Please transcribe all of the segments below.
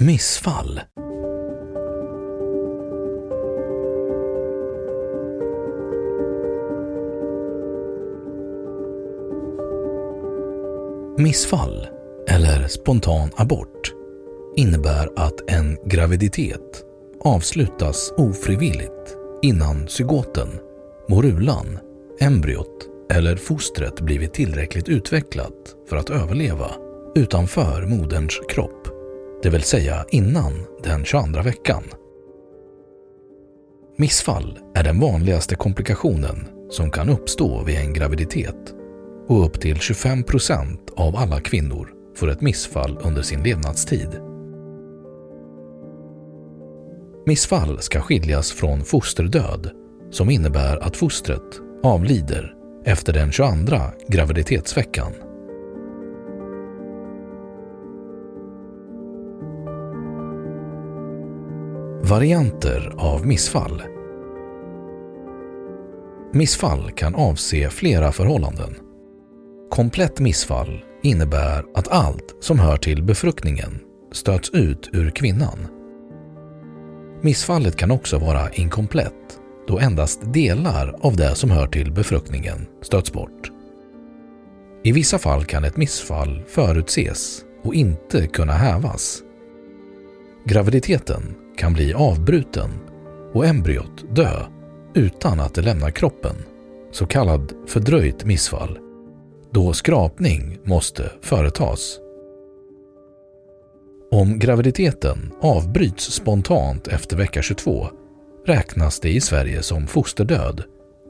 Missfall. Missfall, eller spontan abort, innebär att en graviditet avslutas ofrivilligt innan zygoten, morulan, embryot eller fostret blivit tillräckligt utvecklat för att överleva utanför moderns kropp, det vill säga innan den 22 veckan. Missfall är den vanligaste komplikationen som kan uppstå vid en graviditet och upp till 25 procent av alla kvinnor får ett missfall under sin levnadstid. Missfall ska skiljas från fosterdöd som innebär att fostret avlider efter den 22 graviditetsveckan. Varianter av missfall Missfall kan avse flera förhållanden. Komplett missfall innebär att allt som hör till befruktningen stöts ut ur kvinnan. Missfallet kan också vara inkomplett då endast delar av det som hör till befruktningen stöts bort. I vissa fall kan ett missfall förutses och inte kunna hävas. Graviditeten kan bli avbruten och embryot dö utan att det lämnar kroppen, så kallad fördröjt missfall, då skrapning måste företas. Om graviditeten avbryts spontant efter vecka 22 räknas det i Sverige som fosterdöd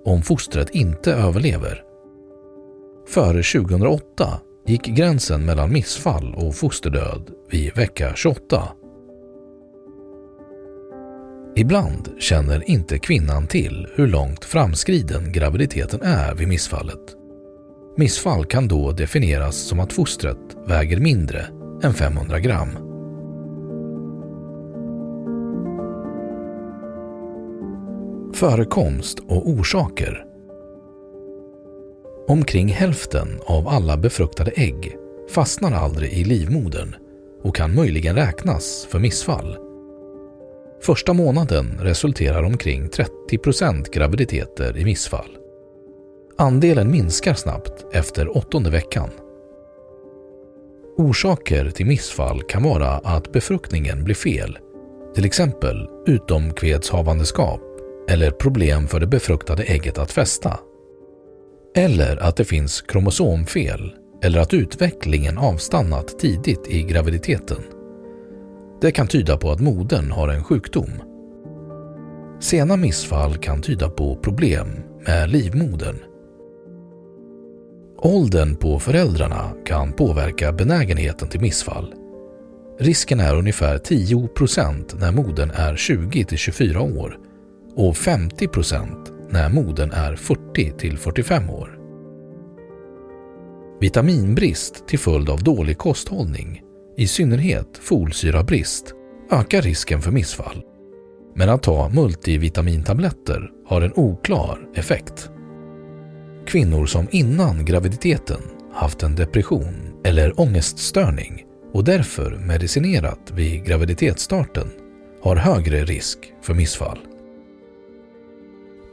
om fostret inte överlever. Före 2008 gick gränsen mellan missfall och fosterdöd vid vecka 28. Ibland känner inte kvinnan till hur långt framskriden graviditeten är vid missfallet. Missfall kan då definieras som att fostret väger mindre än 500 gram. Förekomst och orsaker Omkring hälften av alla befruktade ägg fastnar aldrig i livmodern och kan möjligen räknas för missfall. Första månaden resulterar omkring 30% graviditeter i missfall. Andelen minskar snabbt efter åttonde veckan. Orsaker till missfall kan vara att befruktningen blir fel, till exempel utomkvedshavandeskap eller problem för det befruktade ägget att fästa. Eller att det finns kromosomfel eller att utvecklingen avstannat tidigt i graviditeten. Det kan tyda på att modern har en sjukdom. Sena missfall kan tyda på problem med livmodern. Åldern på föräldrarna kan påverka benägenheten till missfall. Risken är ungefär 10% när modern är 20 24 år och 50% när modern är 40 45 år. Vitaminbrist till följd av dålig kosthållning, i synnerhet folsyrabrist, ökar risken för missfall. Men att ta multivitamintabletter har en oklar effekt. Kvinnor som innan graviditeten haft en depression eller ångeststörning och därför medicinerat vid graviditetsstarten har högre risk för missfall.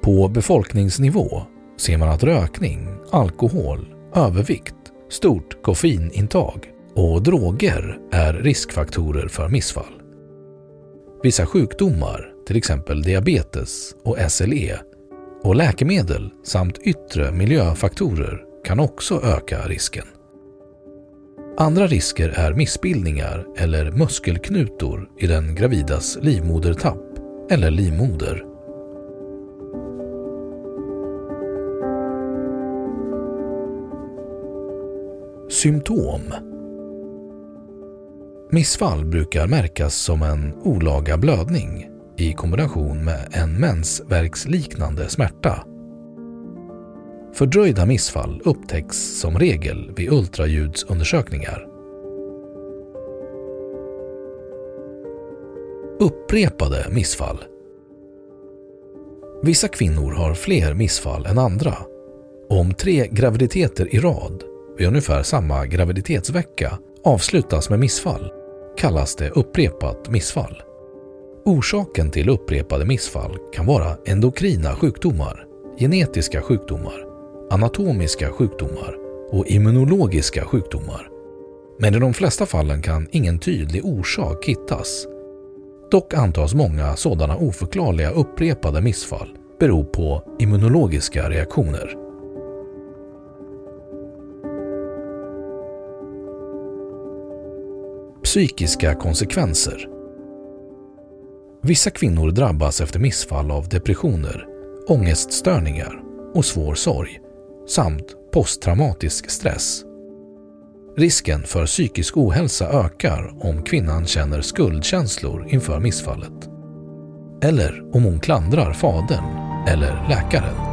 På befolkningsnivå ser man att rökning, alkohol, övervikt, stort koffeinintag och droger är riskfaktorer för missfall. Vissa sjukdomar, till exempel diabetes och SLE, och läkemedel samt yttre miljöfaktorer kan också öka risken. Andra risker är missbildningar eller muskelknutor i den gravidas livmodertapp eller livmoder. Symptom Missfall brukar märkas som en olaga blödning i kombination med en mensvärksliknande smärta. Fördröjda missfall upptäcks som regel vid ultraljudsundersökningar. Upprepade missfall Vissa kvinnor har fler missfall än andra. Om tre graviditeter i rad vid ungefär samma graviditetsvecka avslutas med missfall kallas det upprepat missfall. Orsaken till upprepade missfall kan vara endokrina sjukdomar, genetiska sjukdomar, anatomiska sjukdomar och immunologiska sjukdomar. Men i de flesta fallen kan ingen tydlig orsak hittas. Dock antas många sådana oförklarliga upprepade missfall bero på immunologiska reaktioner. Psykiska konsekvenser Vissa kvinnor drabbas efter missfall av depressioner, ångeststörningar och svår sorg samt posttraumatisk stress. Risken för psykisk ohälsa ökar om kvinnan känner skuldkänslor inför missfallet. Eller om hon klandrar fadern eller läkaren.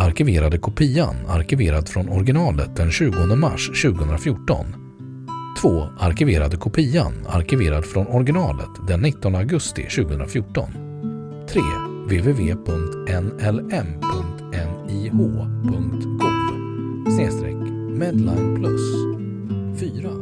Arkiverade kopian, arkiverad från originalet den 20 mars 2014 2. Arkiverade kopian, arkiverad från originalet den 19 augusti 2014. 3. www.nlm.nih.gov Medline Plus 4.